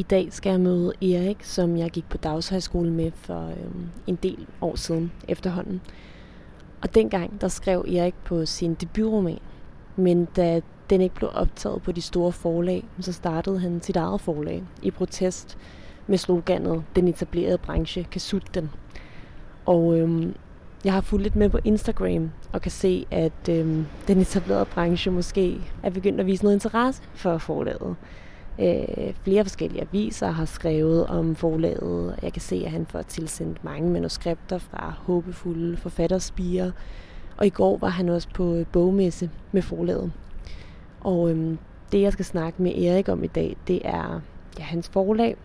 I dag skal jeg møde Erik, som jeg gik på dagshøjskole med for øhm, en del år siden efterhånden. Og dengang, der skrev Erik på sin debutroman. Men da den ikke blev optaget på de store forlag, så startede han sit eget forlag i protest med sloganet Den etablerede branche kan sutte den. Og øhm, jeg har fulgt lidt med på Instagram og kan se, at øhm, den etablerede branche måske er begyndt at vise noget interesse for forlaget. Øh, flere forskellige aviser har skrevet om forlaget. Jeg kan se, at han får tilsendt mange manuskripter fra håbefulde forfatterspiger. Og i går var han også på bogmesse med forlaget. Og øhm, det, jeg skal snakke med Erik om i dag, det er ja, hans forlag.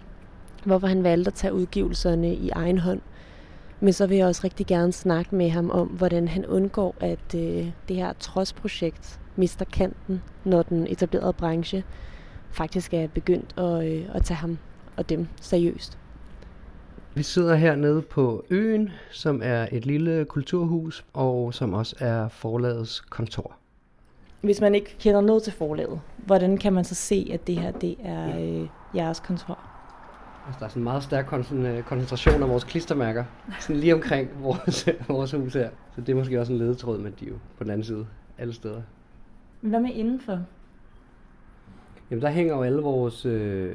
Hvorfor han valgte at tage udgivelserne i egen hånd. Men så vil jeg også rigtig gerne snakke med ham om, hvordan han undgår, at øh, det her trodsprojekt mister kanten, når den etablerede branche faktisk er begyndt at, øh, at tage ham og dem seriøst. Vi sidder hernede på øen, som er et lille kulturhus, og som også er forlagets kontor. Hvis man ikke kender noget til forlaget, hvordan kan man så se, at det her det er øh, jeres kontor? Altså, der er sådan en meget stærk koncentration af vores klistermærker, sådan lige omkring vores, vores hus her. Så det er måske også en ledetråd, men de er jo på den anden side alle steder. Hvad med indenfor? Jamen, der hænger jo alle vores øh,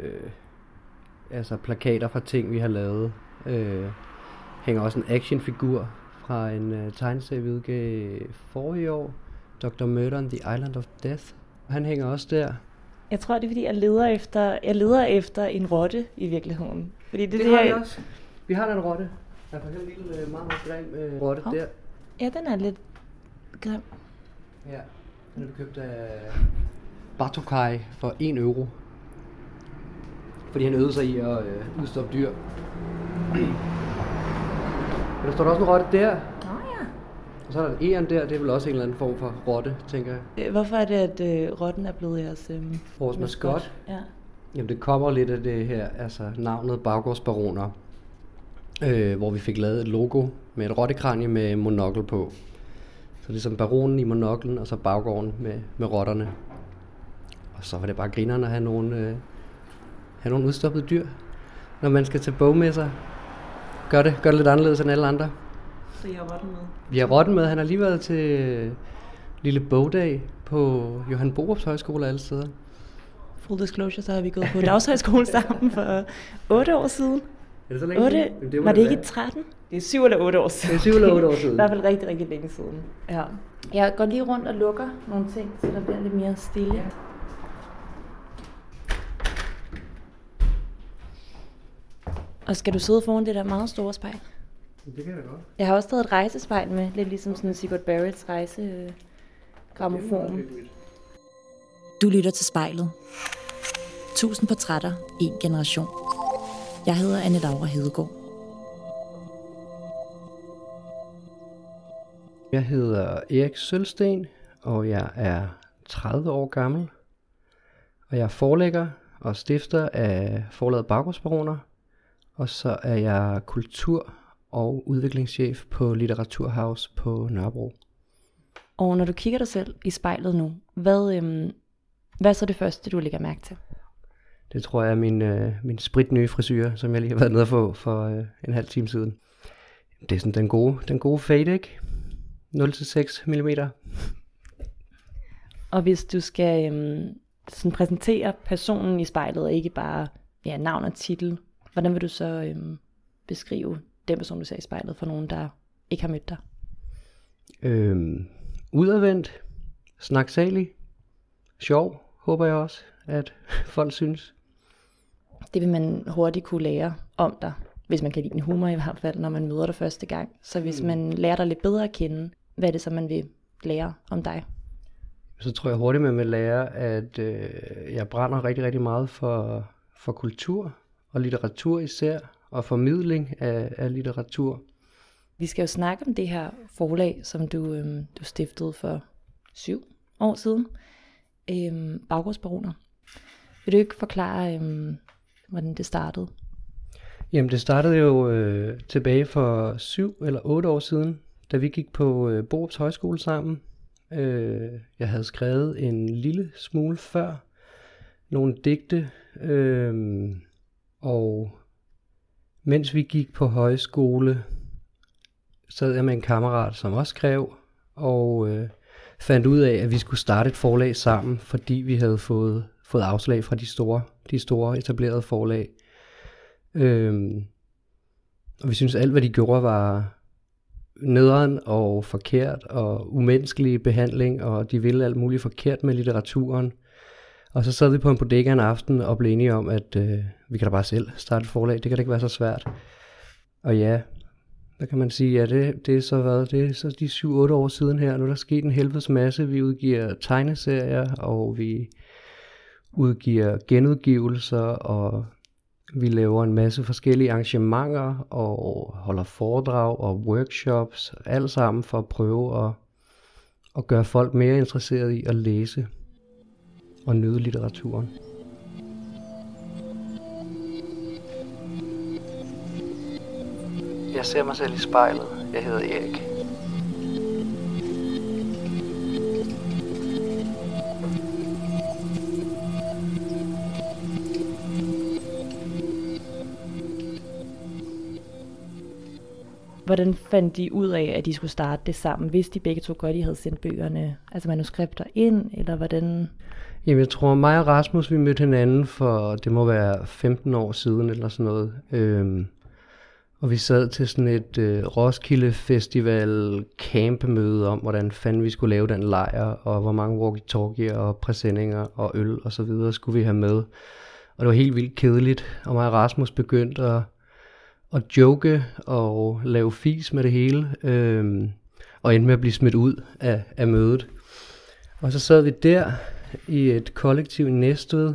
altså plakater fra ting, vi har lavet. Øh, hænger også en actionfigur fra en øh, tegneserie, vi udgav forrige år. Dr. Murder on the Island of Death. Han hænger også der. Jeg tror, det er fordi, jeg leder efter, jeg leder efter en rotte i virkeligheden. Fordi det, det, det har vi også. Vi har en rotte. Der er for eksempel en lille, øh, meget, meget grim øh, rotte oh. der. Ja, den er lidt grim. Ja, den er købt af Bartokai for 1 euro. Fordi han øvede sig i at øh, udstoppe dyr. Men der står der også en rotte der. Og så er der en æren der, det er vel også en eller anden form for rotte, tænker jeg. Øh, hvorfor er det, at øh, rotten er blevet jeres øh, Vores maskot? Ja. Jamen det kommer lidt af det her, altså navnet Baggårdsbaroner, øh, hvor vi fik lavet et logo med et rottekranje med monokkel på. Så det er som baronen i monoklen, og så baggården med, med rotterne. Og så var det bare grinerne at have nogle, øh, have nogle udstoppede dyr. Når man skal til bogmesser, gør det, gør det lidt anderledes end alle andre. Så I har rotten med? Vi har rotten med. Han har lige været til lille bogdag på Johan Borups Højskole alle steder. Full disclosure, så har vi gået på dagshøjskole sammen for 8 år siden. Er det så længe 8, siden? Det var det ikke i 13? Det er 7 eller 8 år siden. Det er 7 eller 8 år siden. I hvert fald rigtig, rigtig længe siden. Ja. Jeg går lige rundt og lukker nogle ting, så der bliver lidt mere stille. Ja. Og skal du sidde foran det der meget store spejl? Det kan jeg godt. Jeg har også taget et rejsespejl med, lidt ligesom sådan Sigurd Barretts rejse øh, gramofon. Du lytter til spejlet. Tusind portrætter, en generation. Jeg hedder Anne Laura Hedegaard. Jeg hedder Erik Sølsten, og jeg er 30 år gammel. Og jeg er forlægger og stifter af forlaget Baggårdsbaroner. Og så er jeg kultur- og udviklingschef på Litteraturhaus på Nørrebro. Og når du kigger dig selv i spejlet nu, hvad, øhm, hvad er så det første, du lægger mærke til? Det tror jeg er min, øh, min spritnye frisyr, som jeg lige har været nede få for øh, en halv time siden. Det er sådan den gode, den gode fade, ikke? 0-6 mm. Og hvis du skal øhm, sådan præsentere personen i spejlet, og ikke bare ja, navn og titel, hvordan vil du så øhm, beskrive den person, du ser i spejlet, for nogen, der ikke har mødt dig? Øhm, udadvendt, snaksalig, sjov, håber jeg også, at folk synes. Det vil man hurtigt kunne lære om dig, hvis man kan lide din humor i hvert fald, når man møder dig første gang. Så hvis mm. man lærer dig lidt bedre at kende, hvad er det så, man vil lære om dig? Så tror jeg hurtigt, man vil lære, at øh, jeg brænder rigtig, rigtig meget for, for kultur og litteratur især, og formidling af, af litteratur. Vi skal jo snakke om det her forlag, som du, øhm, du stiftede for syv år siden. Øhm, Baggårdsbaroner. Vil du ikke forklare, øhm, hvordan det startede? Jamen det startede jo øh, tilbage for syv eller otte år siden, da vi gik på øh, Borups Højskole sammen. Øh, jeg havde skrevet en lille smule før nogle digte, øh, og mens vi gik på højskole, sad jeg med en kammerat, som også skrev, og øh, fandt ud af, at vi skulle starte et forlag sammen, fordi vi havde fået, fået afslag fra de store, de store etablerede forlag. Øhm, og vi synes alt, hvad de gjorde, var nederen og forkert og umenneskelig behandling, og de ville alt muligt forkert med litteraturen. Og så sad vi på en bodega en aften og blev enige om, at øh, vi kan da bare selv starte et forlag. Det kan da ikke være så svært. Og ja, der kan man sige? Ja, det, det er så været, det er så de 7-8 år siden her. Nu er der sket en helvedes masse. Vi udgiver tegneserier, og vi udgiver genudgivelser, og vi laver en masse forskellige arrangementer, og holder foredrag og workshops, alt sammen for at prøve at, at gøre folk mere interesserede i at læse og nyde litteraturen. Jeg ser mig selv i spejlet. Jeg hedder Erik. Hvordan fandt de ud af, at de skulle starte det sammen, hvis de begge to godt de havde sendt bøgerne, altså manuskripter ind, eller hvordan? Jamen, jeg tror, mig og Rasmus, vi mødte hinanden for, det må være 15 år siden, eller sådan noget. Øhm, og vi sad til sådan et øh, Roskilde Festival campmøde om, hvordan fanden vi skulle lave den lejr, og hvor mange walkie-talkie og præsendinger og øl og så videre skulle vi have med. Og det var helt vildt kedeligt, og mig og Rasmus begyndte at, at joke og lave fis med det hele, øhm, og endte med at blive smidt ud af, af mødet. Og så sad vi der i et kollektiv i Næstved,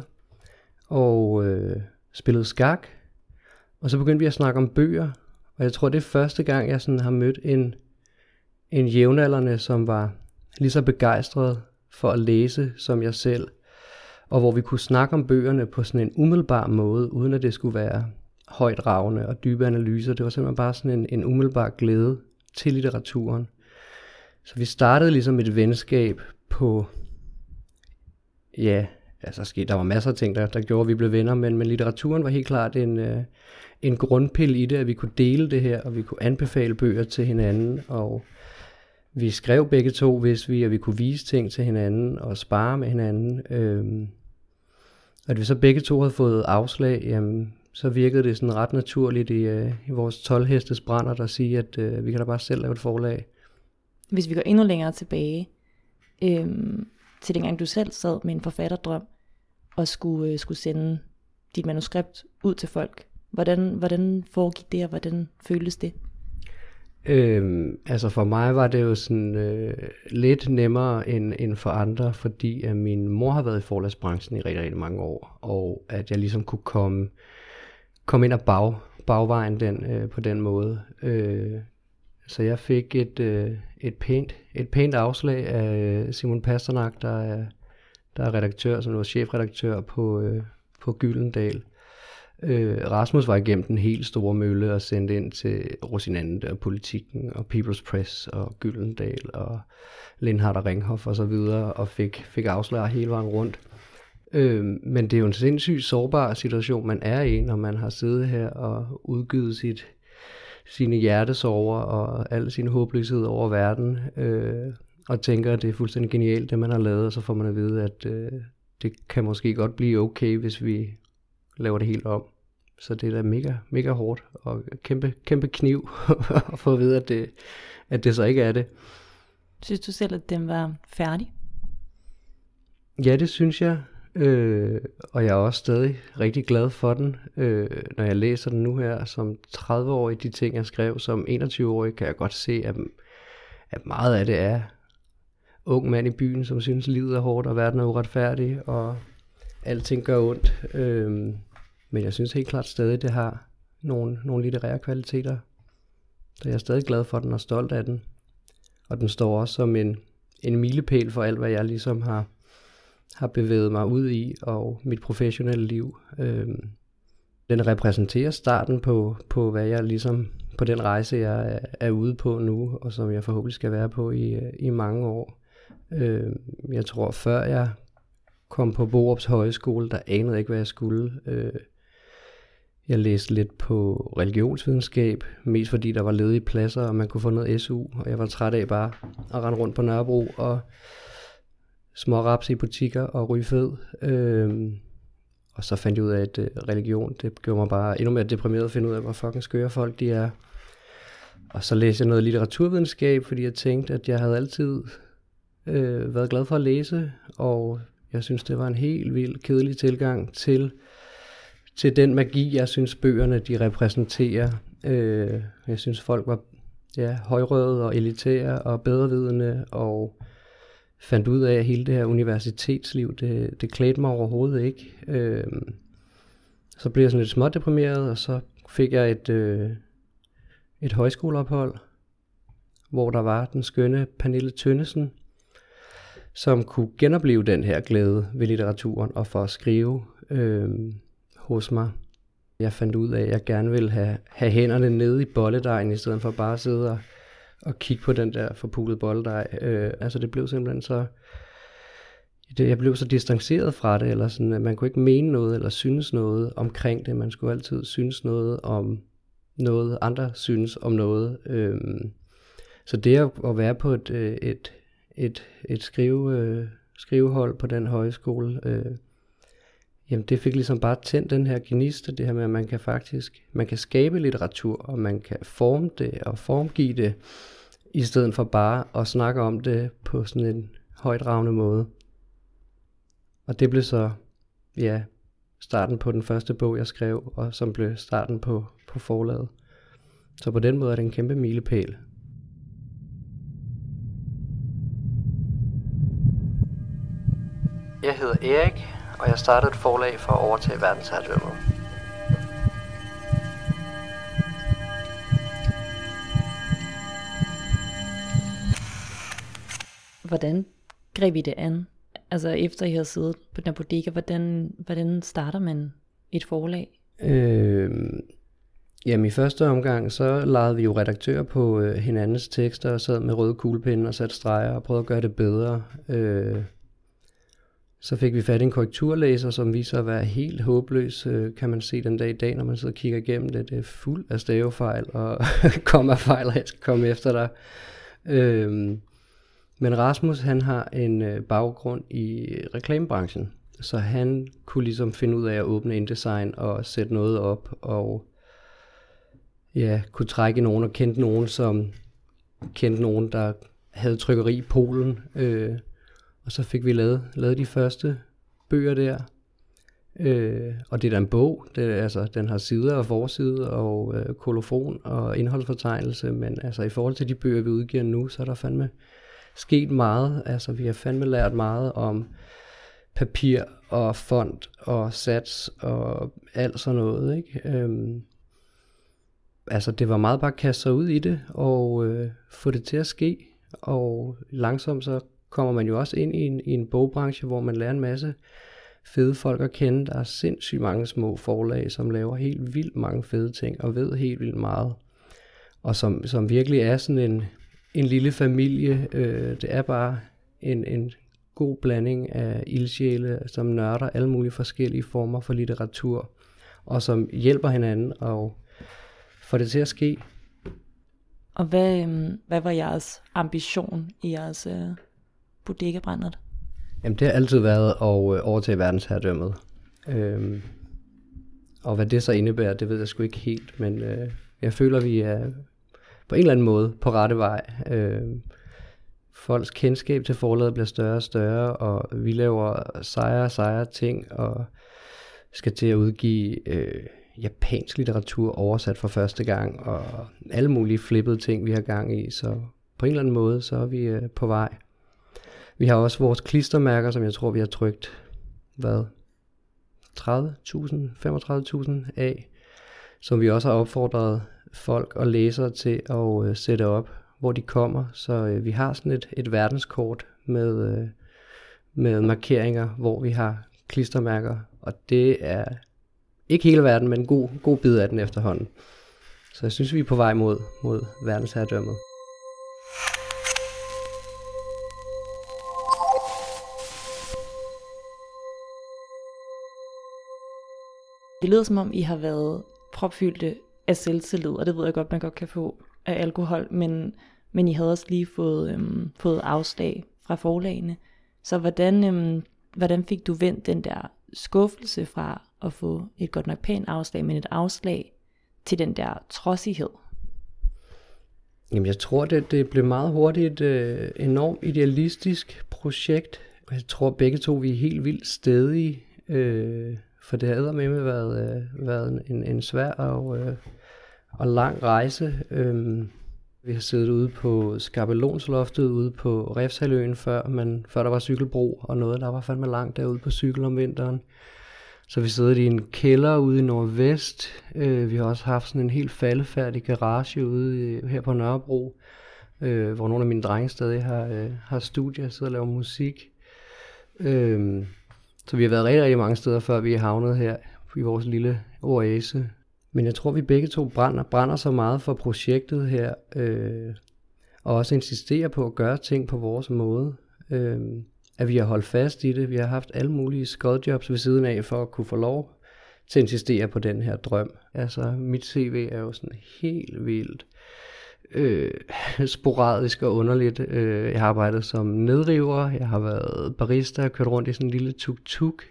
og øh, spillede skak, og så begyndte vi at snakke om bøger, og jeg tror, det er første gang, jeg sådan har mødt en, en jævnaldrende, som var lige så begejstret for at læse som jeg selv, og hvor vi kunne snakke om bøgerne på sådan en umiddelbar måde, uden at det skulle være højt ravne og dybe analyser. Det var simpelthen bare sådan en, en umiddelbar glæde til litteraturen. Så vi startede ligesom et venskab på, ja, altså der var masser af ting, der, der gjorde, at vi blev venner, men, men litteraturen var helt klart en, øh, en grundpille i det, at vi kunne dele det her, og vi kunne anbefale bøger til hinanden, og vi skrev begge to, hvis vi, og vi kunne vise ting til hinanden, og spare med hinanden. Øhm, og at vi så begge to havde fået afslag, jamen, så virkede det sådan ret naturligt i, øh, i vores 12 hestes brænder, der siger, at øh, vi kan da bare selv lave et forlag. Hvis vi går endnu længere tilbage, øh, til dengang du selv sad med en forfatterdrøm, og skulle, øh, skulle sende dit manuskript ud til folk. Hvordan, hvordan foregik det, og hvordan føltes det? Øhm, altså for mig var det jo sådan øh, lidt nemmere end, end for andre, fordi at min mor har været i forlagsbranchen i rigtig, rigtig mange år, og at jeg ligesom kunne komme, komme ind og bag, bagvejen den, øh, på den måde. Øh, så jeg fik et, øh, et, pænt, et pænt afslag af Simon Pasternak, der er, der er redaktør, som nu chefredaktør på, øh, på Gyldendal. Øh, Rasmus var igennem den helt store mølle og sendte ind til Rosinante og Politikken og People's Press og Gyldendal og Lindhardt og Ringhoff og så videre og fik, fik afslag hele vejen rundt. Øh, men det er jo en sindssygt sårbar situation, man er i, når man har siddet her og udgivet sit, sine hjertesover og al sin håbløshed over verden, øh, og tænker, at det er fuldstændig genialt, det man har lavet, og så får man at vide, at øh, det kan måske godt blive okay, hvis vi laver det helt om. Så det er da mega, mega hårdt og kæmpe, kæmpe kniv at få at vide, at det, at det så ikke er det. Synes du selv, at den var færdig? Ja, det synes jeg. Øh, og jeg er også stadig rigtig glad for den. Øh, når jeg læser den nu her som 30-årig, de ting jeg skrev som 21-årig, kan jeg godt se, at, at meget af det er ung mand i byen, som synes livet er hårdt og verden er uretfærdig, og alting gør ondt. Øh, men jeg synes helt klart stadig, det har nogle, nogle litterære kvaliteter. Så jeg er stadig glad for den og stolt af den. Og den står også som en, en milepæl for alt, hvad jeg ligesom har, har bevæget mig ud i, og mit professionelle liv. Øh, den repræsenterer starten på, på, hvad jeg ligesom, på den rejse, jeg er, er ude på nu, og som jeg forhåbentlig skal være på i, i mange år. Øh, jeg tror, før jeg kom på Borups Højskole, der anede ikke, hvad jeg skulle. Øh, Jeg læste lidt på religionsvidenskab, mest fordi der var ledige pladser, og man kunne få noget SU, og jeg var træt af bare at rende rundt på Nørrebro og små raps i butikker og ryge fed. Øhm, og så fandt jeg ud af, at øh, religion, det gjorde mig bare endnu mere deprimeret at finde ud af, hvor fucking skøre folk de er. Og så læste jeg noget litteraturvidenskab, fordi jeg tænkte, at jeg havde altid øh, været glad for at læse, og jeg synes, det var en helt vild kedelig tilgang til, til den magi, jeg synes, bøgerne de repræsenterer. Øh, jeg synes, folk var ja, højrøde og elitære og bedrevidende, og fandt ud af, at hele det her universitetsliv, det, det klædte mig overhovedet ikke. Øh, så blev jeg sådan lidt småt deprimeret, og så fik jeg et, øh, et højskoleophold, hvor der var den skønne Pernille Tønnesen, som kunne genopleve den her glæde ved litteraturen og for at skrive øh, hos mig. Jeg fandt ud af, at jeg gerne ville have, have hænderne nede i bolledejen, i stedet for bare at sidde og, og kigge på den der forpulede der Øh, altså det blev simpelthen så... Det, jeg blev så distanceret fra det, eller sådan, at man kunne ikke mene noget eller synes noget omkring det. Man skulle altid synes noget om noget, andre synes om noget. Øh, så det at være på et, øh, et, et, et skrive, øh, skrivehold på den højskole, øh, jamen det fik ligesom bare tændt den her gniste, det her med, at man kan faktisk, man kan skabe litteratur, og man kan forme det og formgive det, i stedet for bare at snakke om det på sådan en højdragende måde. Og det blev så, ja, starten på den første bog, jeg skrev, og som blev starten på, på forlaget. Så på den måde er det en kæmpe milepæl. Jeg hedder Erik, og jeg startede et forlag for at overtage verdensherredømmet. Hvordan greb I det an? Altså efter I havde siddet på den bodega, hvordan, hvordan starter man et forlag? Øh, jamen i første omgang, så legede vi jo redaktør på øh, hinandens tekster og sad med røde kuglepinde og satte streger og prøvede at gøre det bedre. Øh, så fik vi fat i en korrekturlæser, som viser at være helt håbløs, øh, kan man se den dag i dag, når man sidder og kigger igennem det. Det er fuld af stavefejl og kommafejl, og jeg skal komme efter dig. Øhm, men Rasmus, han har en øh, baggrund i reklamebranchen, så han kunne ligesom finde ud af at åbne InDesign og sætte noget op, og ja, kunne trække nogen og kendte nogen, som kendte nogen, der havde trykkeri i Polen, øh, og så fik vi lavet, lavet de første bøger der. Øh, og det er da en bog. Det, altså, den har sider og forside og øh, kolofon og indholdsfortegnelse, men altså i forhold til de bøger, vi udgiver nu, så er der fandme sket meget. Altså vi har fandme lært meget om papir og font og sats og alt sådan noget. Ikke? Øhm, altså det var meget bare at kaste sig ud i det og øh, få det til at ske. Og langsomt så kommer man jo også ind i en, i en bogbranche, hvor man lærer en masse fede folk at kende. Der er sindssygt mange små forlag, som laver helt vildt mange fede ting og ved helt vildt meget. Og som, som virkelig er sådan en, en lille familie. Øh, det er bare en, en god blanding af ildsjæle, som nørder alle mulige forskellige former for litteratur, og som hjælper hinanden og får det til at ske. Og hvad, øhm, hvad var jeres ambition i jeres øh, øh, bodega-brændert? Jamen det har altid været at øh, overtage verdensherredømmet. Øhm, og hvad det så indebærer, det ved jeg sgu ikke helt, men øh, jeg føler, vi er på en eller anden måde på rette vej. Øh, folks kendskab til forladet bliver større og større, og vi laver sejre og sejre ting, og skal til at udgive øh, japansk litteratur oversat for første gang, og alle mulige flippede ting, vi har gang i, så på en eller anden måde, så er vi øh, på vej. Vi har også vores klistermærker, som jeg tror, vi har trykt, hvad, 30.000, 35.000 af, som vi også har opfordret folk og læsere til at øh, sætte op, hvor de kommer. Så øh, vi har sådan et, et verdenskort med, øh, med markeringer, hvor vi har klistermærker, og det er ikke hele verden, men en god, god bid af den efterhånden. Så jeg synes, vi er på vej mod, mod verdensherredømmet. Det lyder som om, I har været propfyldte af selvtillid, og det ved jeg godt, man godt kan få af alkohol, men, men I havde også lige fået, øhm, fået afslag fra forlagene. Så hvordan, øhm, hvordan fik du vendt den der skuffelse fra at få et godt nok pænt afslag, men et afslag til den der trodsighed? Jamen jeg tror, det, det blev meget hurtigt et øh, enormt idealistisk projekt. Jeg tror begge to, vi er helt vildt stedige, øh, for det har med med været, øh, været en, en svær og, øh, og lang rejse. Øhm, vi har siddet ude på Skabelonsloftet ude på Refshaløen før, man, før der var cykelbro og noget, der var fandme langt derude på cykel om vinteren. Så vi sidder i en kælder ude i Nordvest. Øh, vi har også haft sådan en helt faldefærdig garage ude i, her på Nørrebro, øh, hvor nogle af mine drenge stadig har, øh, har studier og sidder og laver musik. Øh, så vi har været rigtig, rigtig mange steder, før vi er havnet her i vores lille oase. Men jeg tror, vi begge to brænder, brænder så meget for projektet her, øh, og også insisterer på at gøre ting på vores måde. Øh, at vi har holdt fast i det. Vi har haft alle mulige skodjobs ved siden af, for at kunne få lov til at insistere på den her drøm. Altså, mit CV er jo sådan helt vildt øh, sporadisk og underligt. Øh, jeg har arbejdet som nedriver, jeg har været barista, kørt rundt i sådan en lille tuk-tuk.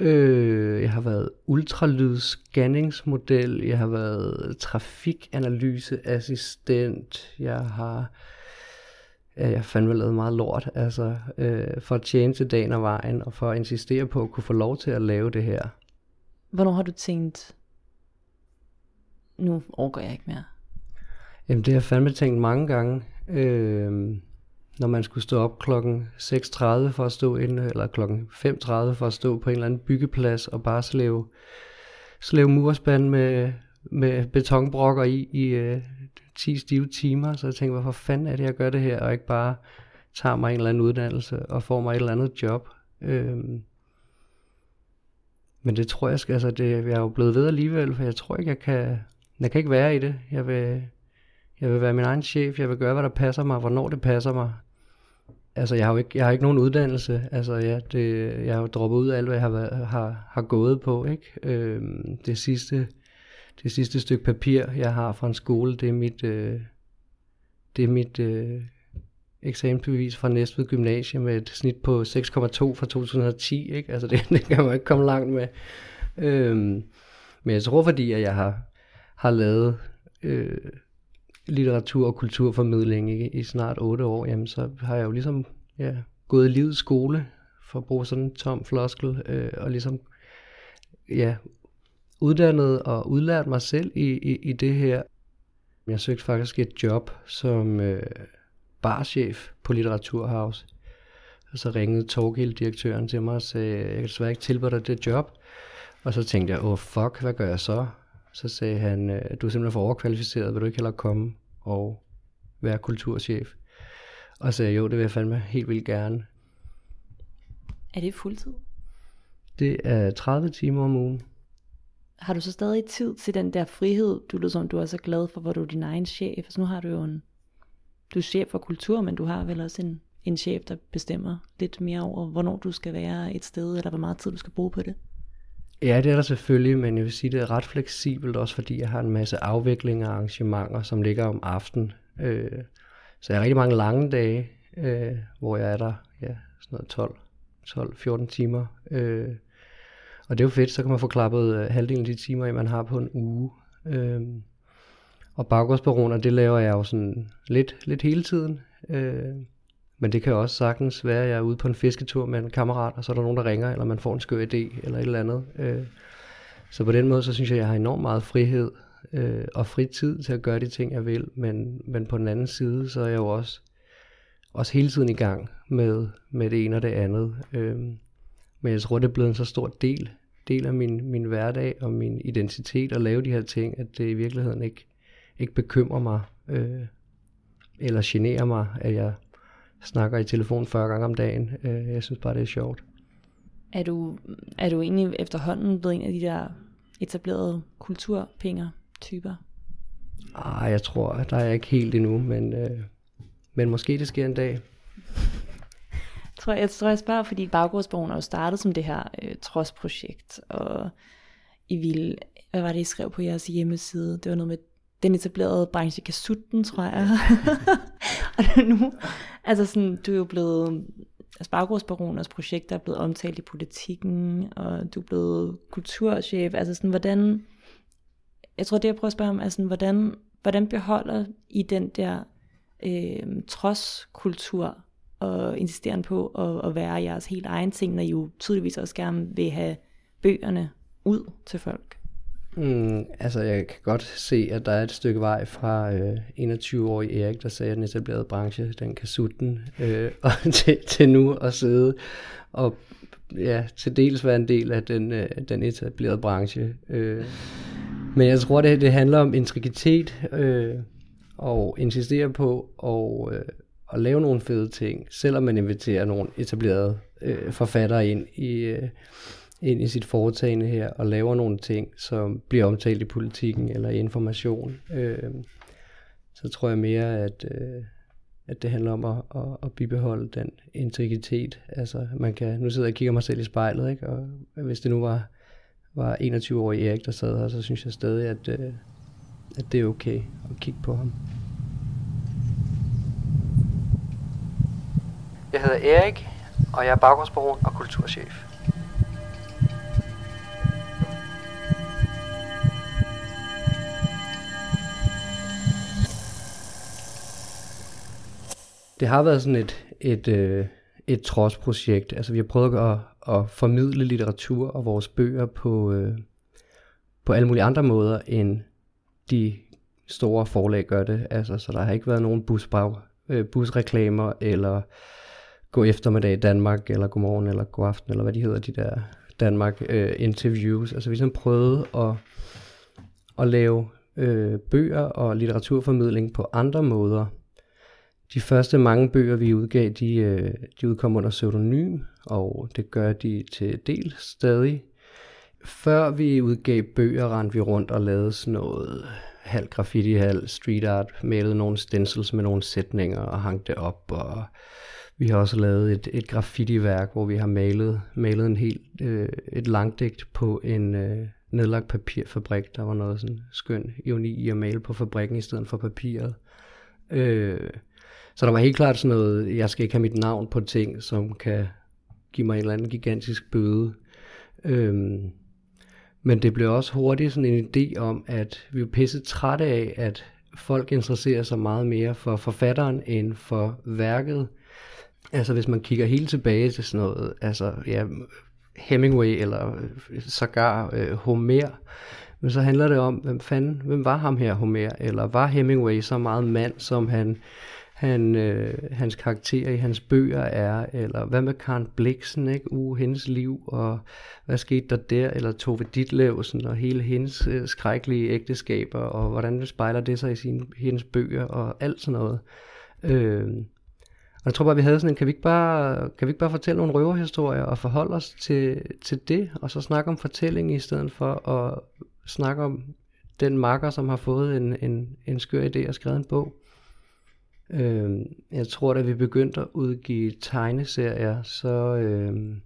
Øh, jeg har været ultralydsscanningsmodel, jeg har været trafikanalyseassistent, jeg har jeg har fandme lavet meget lort, altså øh, for at tjene til dagen og vejen, og for at insistere på at kunne få lov til at lave det her. Hvornår har du tænkt, nu overgår jeg ikke mere? Jamen det har jeg fandme tænkt mange gange. Øh, når man skulle stå op klokken 6.30 for at stå inde, eller klokken 5.30 for at stå på en eller anden byggeplads og bare slæve, slæve murspand med, med betonbrokker i, i øh, 10 stive timer, så jeg tænkte, hvorfor fanden er det, jeg gør det her, og ikke bare tager mig en eller anden uddannelse og får mig et eller andet job. Øh, men det tror jeg skal, altså det, jeg er jo blevet ved alligevel, for jeg tror ikke, jeg kan, jeg kan ikke være i det. Jeg vil, jeg vil være min egen chef, jeg vil gøre, hvad der passer mig, hvornår det passer mig. Altså, jeg har jo ikke, jeg har ikke nogen uddannelse. Altså, ja, det, jeg har jo droppet ud af alt, hvad jeg har, har, har gået på, ikke? Øhm, det sidste, det sidste stykke papir, jeg har fra en skole, det er mit, øh, det er mit øh, eksamensbevis fra Næstved Gymnasium med et snit på 6,2 fra 2010. Ikke? Altså det, det kan man ikke komme langt med. Øhm, men jeg tror, fordi at jeg har, har lavet øh, litteratur- og kulturformidling ikke? i snart 8 år, jamen, så har jeg jo ligesom ja, gået i livets skole, for at bruge sådan en tom floskel, øh, og ligesom ja, uddannet og udlært mig selv i, i, i det her. Jeg søgte faktisk et job som øh, barchef på Litteraturhaus. Og så ringede Torgild-direktøren til mig og sagde, jeg kan desværre ikke tilbyde dig det job. Og så tænkte jeg, åh oh, fuck, hvad gør jeg så? Så sagde han, øh, du er simpelthen for overkvalificeret, vil du ikke heller komme og være kulturchef? Og så sagde jo, det vil jeg fandme helt vildt gerne. Er det fuldtid? Det er 30 timer om ugen har du så stadig tid til den der frihed, du lyder som, du er så glad for, hvor du er din egen chef? Altså nu har du jo en, du er chef for kultur, men du har vel også en, en chef, der bestemmer lidt mere over, hvornår du skal være et sted, eller hvor meget tid du skal bruge på det? Ja, det er der selvfølgelig, men jeg vil sige, det er ret fleksibelt, også fordi jeg har en masse afviklinger og arrangementer, som ligger om aftenen. Øh, så jeg har rigtig mange lange dage, øh, hvor jeg er der ja, sådan noget 12-14 timer. Øh, og det er jo fedt, så kan man få klappet øh, halvdelen af de timer, man har på en uge. Øh, og baggårdsbaroner, det laver jeg jo sådan lidt, lidt hele tiden. Øh, men det kan også sagtens være, at jeg er ude på en fisketur med en kammerat, og så er der nogen, der ringer, eller man får en skør idé, eller et eller andet. Øh, så på den måde, så synes jeg, at jeg har enormt meget frihed øh, og fritid til at gøre de ting, jeg vil. Men, men på den anden side, så er jeg jo også, også hele tiden i gang med, med det ene og det andet. Øh, men jeg tror, det er blevet en så stor del del af min, min hverdag og min identitet at lave de her ting, at det i virkeligheden ikke, ikke bekymrer mig øh, eller generer mig, at jeg snakker i telefon 40 gange om dagen. Øh, jeg synes bare, det er sjovt. Er du, er du egentlig efterhånden blevet en af de der etablerede kulturpinger-typer? Ah, jeg tror, der er jeg ikke helt endnu, men, øh, men måske det sker en dag tror, jeg tror, jeg spørger, fordi Baggårdsbogen er jo startet som det her øh, trodsprojekt, og I ville hvad var det, I skrev på jeres hjemmeside? Det var noget med den etablerede branche Kasutten, tror jeg. og nu, altså sådan, du er jo blevet, altså Spargårdsbaroners projekt er blevet omtalt i politikken, og du er blevet kulturchef, altså sådan, hvordan, jeg tror det jeg prøver at spørge om, er sådan, hvordan, hvordan beholder I den der øh, trodskultur, og insisterer på at, at være jeres helt egen ting, når I jo tydeligvis også gerne vil have bøgerne ud til folk? Mm, altså, jeg kan godt se, at der er et stykke vej fra øh, 21-årig Erik, der sagde, at den etablerede branche, den kan sutten, øh, og til, til nu at sidde og ja, til dels være en del af den, øh, den etablerede branche. Øh. Men jeg tror, det, det handler om intrikitet øh, og insistere på og, øh, at lave nogle fede ting, selvom man inviterer nogle etablerede øh, forfattere ind i, øh, ind i sit foretagende her og laver nogle ting, som bliver omtalt i politikken eller i information. Øh, så tror jeg mere, at, øh, at det handler om at, at, at bibeholde den integritet. Altså, man kan, nu sidder jeg og kigger mig selv i spejlet, ikke? og hvis det nu var, var 21-årig Erik, der sad her, så synes jeg stadig, at, øh, at det er okay at kigge på ham. Jeg hedder Erik, og jeg er baggrundsbaron og kulturchef. Det har været sådan et, et, øh, et trodsprojekt. Altså vi har prøvet at, at formidle litteratur og vores bøger på, øh, på alle mulige andre måder, end de store forlag gør det. Altså, så der har ikke været nogen busbrag, øh, busreklamer, eller gå eftermiddag i Danmark, eller godmorgen, eller god aften, eller hvad de hedder, de der Danmark øh, interviews. Altså vi har ligesom prøvet at, at lave øh, bøger og litteraturformidling på andre måder. De første mange bøger, vi udgav, de, øh, de udkom under pseudonym, og det gør de til del stadig. Før vi udgav bøger, rendte vi rundt og lavede sådan noget halv graffiti, halv street art, malede nogle stencils med nogle sætninger og hang det op, og vi har også lavet et, et graffiti-værk, hvor vi har malet, malet en helt, øh, et langdigt på en øh, nedlagt papirfabrik. Der var noget sådan skøn ironi i at male på fabrikken i stedet for papiret. Øh, så der var helt klart sådan noget, jeg skal ikke have mit navn på ting, som kan give mig en eller anden gigantisk bøde. Øhm, men det blev også hurtigt sådan en idé om, at vi var pisse trætte af, at folk interesserer sig meget mere for forfatteren end for værket. Altså hvis man kigger helt tilbage til sådan noget, altså ja, Hemingway eller øh, sågar øh, Homer, men så handler det om, hvem fanden, hvem var ham her Homer, eller var Hemingway så meget mand, som han, han øh, hans karakter i hans bøger er, eller hvad med Karen Bliksen, ikke? Uh, hendes liv, og hvad skete der der, eller Tove Ditlevsen, og hele hendes øh, skrækkelige ægteskaber, og hvordan spejler det sig i sine, hendes bøger, og alt sådan noget. Øh, og jeg tror bare, vi havde sådan en, kan vi ikke bare, kan vi ikke bare fortælle nogle røverhistorier og forholde os til, til det, og så snakke om fortælling i stedet for at snakke om den makker, som har fået en, en, en skør idé og skrevet en bog. Øh, jeg tror, da vi begyndte at udgive tegneserier, så, øh,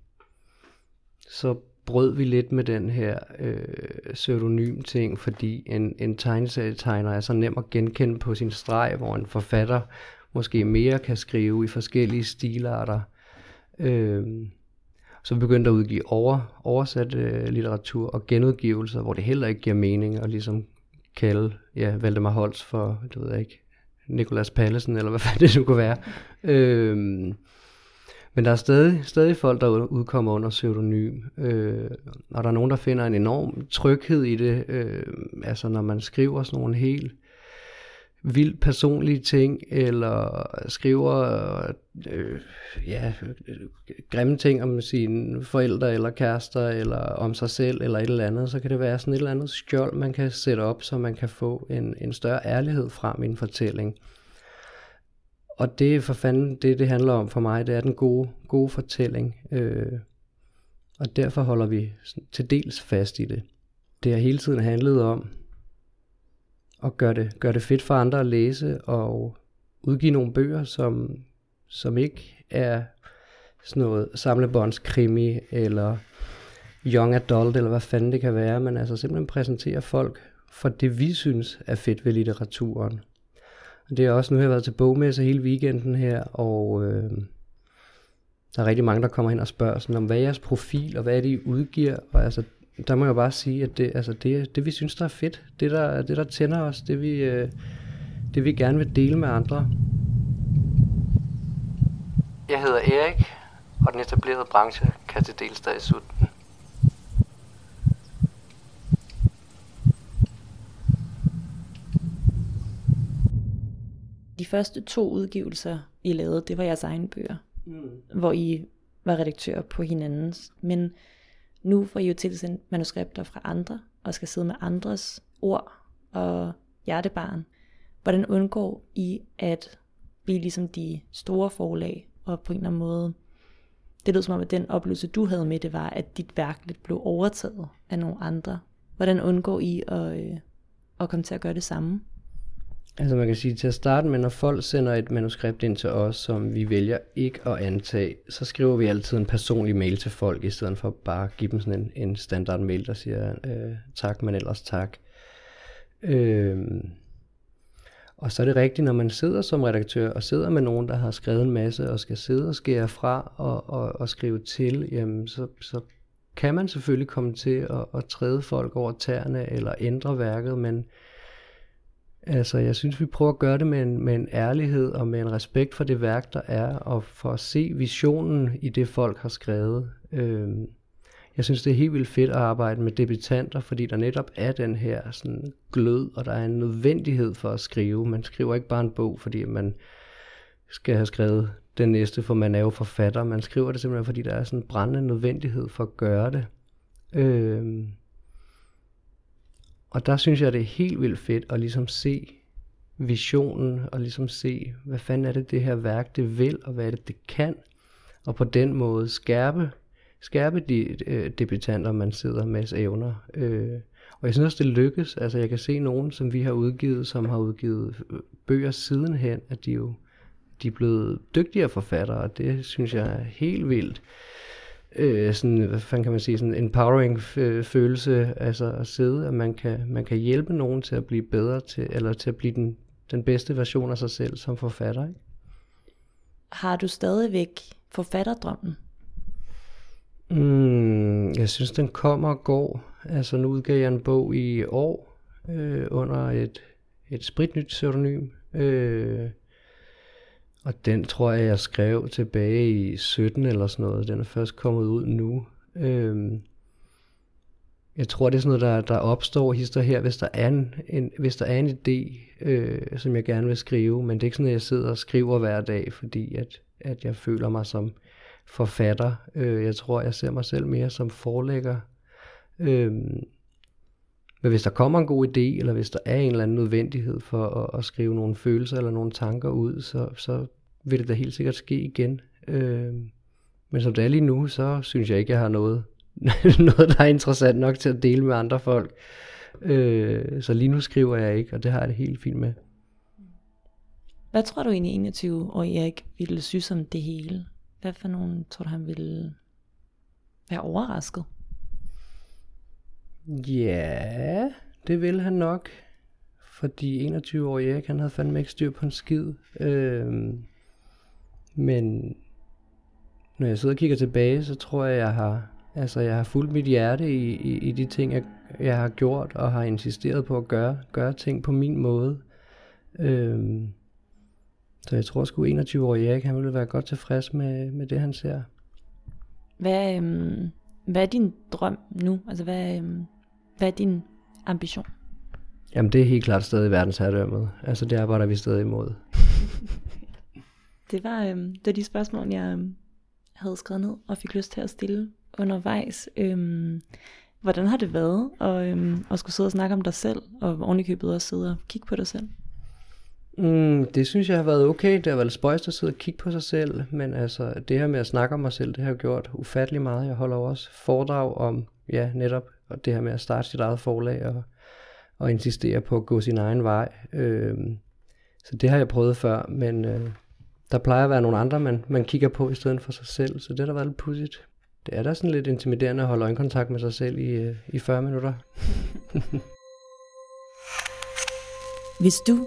så brød vi lidt med den her øh, pseudonym ting, fordi en, en tegneserietegner er så nem at genkende på sin streg, hvor en forfatter måske mere kan skrive i forskellige stilarter. Øh, så vi begyndte at udgive over, oversat øh, litteratur og genudgivelser, hvor det heller ikke giver mening at ligesom kalde ja, Valdemar Holtz for, det ved jeg ikke, Nikolas Pallesen, eller hvad fanden det nu kunne være. øhm, men der er stadig, stadig folk, der udkommer under pseudonym, øh, og der er nogen, der finder en enorm tryghed i det, øh, altså når man skriver sådan nogle helt vildt personlige ting, eller skriver øh, ja, grimme ting om sine forældre eller kærester, eller om sig selv, eller et eller andet, så kan det være sådan et eller andet skjold, man kan sætte op, så man kan få en, en større ærlighed frem i en fortælling. Og det er for fanden det, det handler om for mig, det er den gode, gode fortælling. Øh, og derfor holder vi til dels fast i det. Det har hele tiden handlet om, og gøre det, gør det fedt for andre at læse, og udgive nogle bøger, som, som ikke er sådan noget samlebåndskrimi, eller young adult, eller hvad fanden det kan være, men altså simpelthen præsentere folk for det, vi synes er fedt ved litteraturen. Og det er også, nu har jeg været til bogmesse hele weekenden her, og øh, der er rigtig mange, der kommer hen og spørger sådan, om hvad er jeres profil, og hvad er det, I udgiver, og altså, der må jeg bare sige, at det, altså det, det vi synes, der er fedt, det der, det der tænder os, det vi, øh, det vi gerne vil dele med andre. Jeg hedder Erik, og den etablerede branche kan til dels stadig sutten. De første to udgivelser, I lavede, det var jeres egne bøger, mm. hvor I var redaktør på hinandens. Men nu får I jo tilsendt manuskripter fra andre, og skal sidde med andres ord og hjertebarn. Hvordan undgår I at blive ligesom de store forlag, og på en eller anden måde, det lød som om, at den oplevelse, du havde med det, var, at dit værk lidt blev overtaget af nogle andre. Hvordan undgår I at, øh, at komme til at gøre det samme? Altså man kan sige til at starte med, når folk sender et manuskript ind til os, som vi vælger ikke at antage, så skriver vi altid en personlig mail til folk, i stedet for bare at give dem sådan en, en standard mail, der siger øh, tak, men ellers tak. Øh, og så er det rigtigt, når man sidder som redaktør og sidder med nogen, der har skrevet en masse og skal sidde og skære fra og, og, og skrive til, jamen så, så kan man selvfølgelig komme til at, at træde folk over tæerne eller ændre værket, men altså jeg synes, vi prøver at gøre det med en, med en ærlighed og med en respekt for det værk, der er, og for at se visionen i det, folk har skrevet. Øhm, jeg synes, det er helt vildt fedt at arbejde med debutanter, fordi der netop er den her sådan glød, og der er en nødvendighed for at skrive. Man skriver ikke bare en bog, fordi man skal have skrevet den næste, for man er jo forfatter. Man skriver det simpelthen, fordi der er sådan en brændende nødvendighed for at gøre det. Øhm, og der synes jeg, det er helt vildt fedt at ligesom se visionen, og ligesom se, hvad fanden er det, det her værk, det vil, og hvad er det, det kan. Og på den måde skærpe skærpe de øh, debutanter, man sidder med evner. Øh, og jeg synes også, det lykkes. Altså, jeg kan se nogen, som vi har udgivet, som har udgivet øh, bøger sidenhen, at de jo de er blevet dygtigere forfattere, og det synes jeg er helt vildt. Øh, sådan, hvad fanden kan man sige, sådan en empowering følelse, altså at sidde, at man kan, man kan hjælpe nogen til at blive bedre til, eller til at blive den, den bedste version af sig selv som forfatter. Ikke? Har du stadigvæk forfatterdrømmen? Mm, jeg synes, den kommer og går. Altså, nu udgav jeg en bog i år øh, under et, et spritnyt pseudonym. Øh, og den tror jeg, jeg skrev tilbage i 17 eller sådan noget. Den er først kommet ud nu. Øhm, jeg tror, det er sådan noget, der, der opstår hister her, hvis der er en, en, hvis der er en idé, øh, som jeg gerne vil skrive. Men det er ikke sådan, at jeg sidder og skriver hver dag, fordi at, at jeg føler mig som forfatter. Øh, jeg tror, jeg ser mig selv mere som forlægger. Øh, men hvis der kommer en god idé, eller hvis der er en eller anden nødvendighed for at, at skrive nogle følelser eller nogle tanker ud, så, så vil det da helt sikkert ske igen. Øh, men som det er lige nu, så synes jeg ikke, jeg har noget, noget der er interessant nok til at dele med andre folk. Øh, så lige nu skriver jeg ikke, og det har jeg det helt fint med. Hvad tror du egentlig 21 år Erik ville synes om det hele? Hvad for nogen tror du, han ville være overrasket? Ja, det vil han nok. Fordi 21 år Erik, han havde fandme ikke styr på en skid. Øhm, men når jeg sidder og kigger tilbage, så tror jeg, jeg har, altså, jeg har fulgt mit hjerte i, i, i de ting, jeg, jeg har gjort, og har insisteret på at gøre, gøre ting på min måde. Øhm, så jeg tror sgu 21 år Erik, han ville være godt tilfreds med, med det, han ser. Hvad, øhm, hvad er din drøm nu? Altså, hvad, øhm, hvad er din ambition? Jamen, det er helt klart stadig verdensherredømmet. Altså, det arbejder vi stadig imod. det, var, øhm, det var de spørgsmål, jeg øhm, havde skrevet ned og fik lyst til at stille undervejs. Øhm, hvordan har det været at, øhm, at skulle sidde og snakke om dig selv, og ovenikøbet også sidde og kigge på dig selv? Mm, det synes jeg har været okay. Det har været spøjst at sidde og kigge på sig selv, men altså det her med at snakke om mig selv, det har jeg gjort ufattelig meget. Jeg holder også foredrag om, ja, netop og det her med at starte sit eget forlag og, og insistere på at gå sin egen vej. Øh, så det har jeg prøvet før, men øh, der plejer at være nogle andre, man, man kigger på i stedet for sig selv, så det har da været lidt pudsigt. det er da sådan lidt intimiderende at holde øjenkontakt med sig selv i, øh, i 40 minutter. Hvis du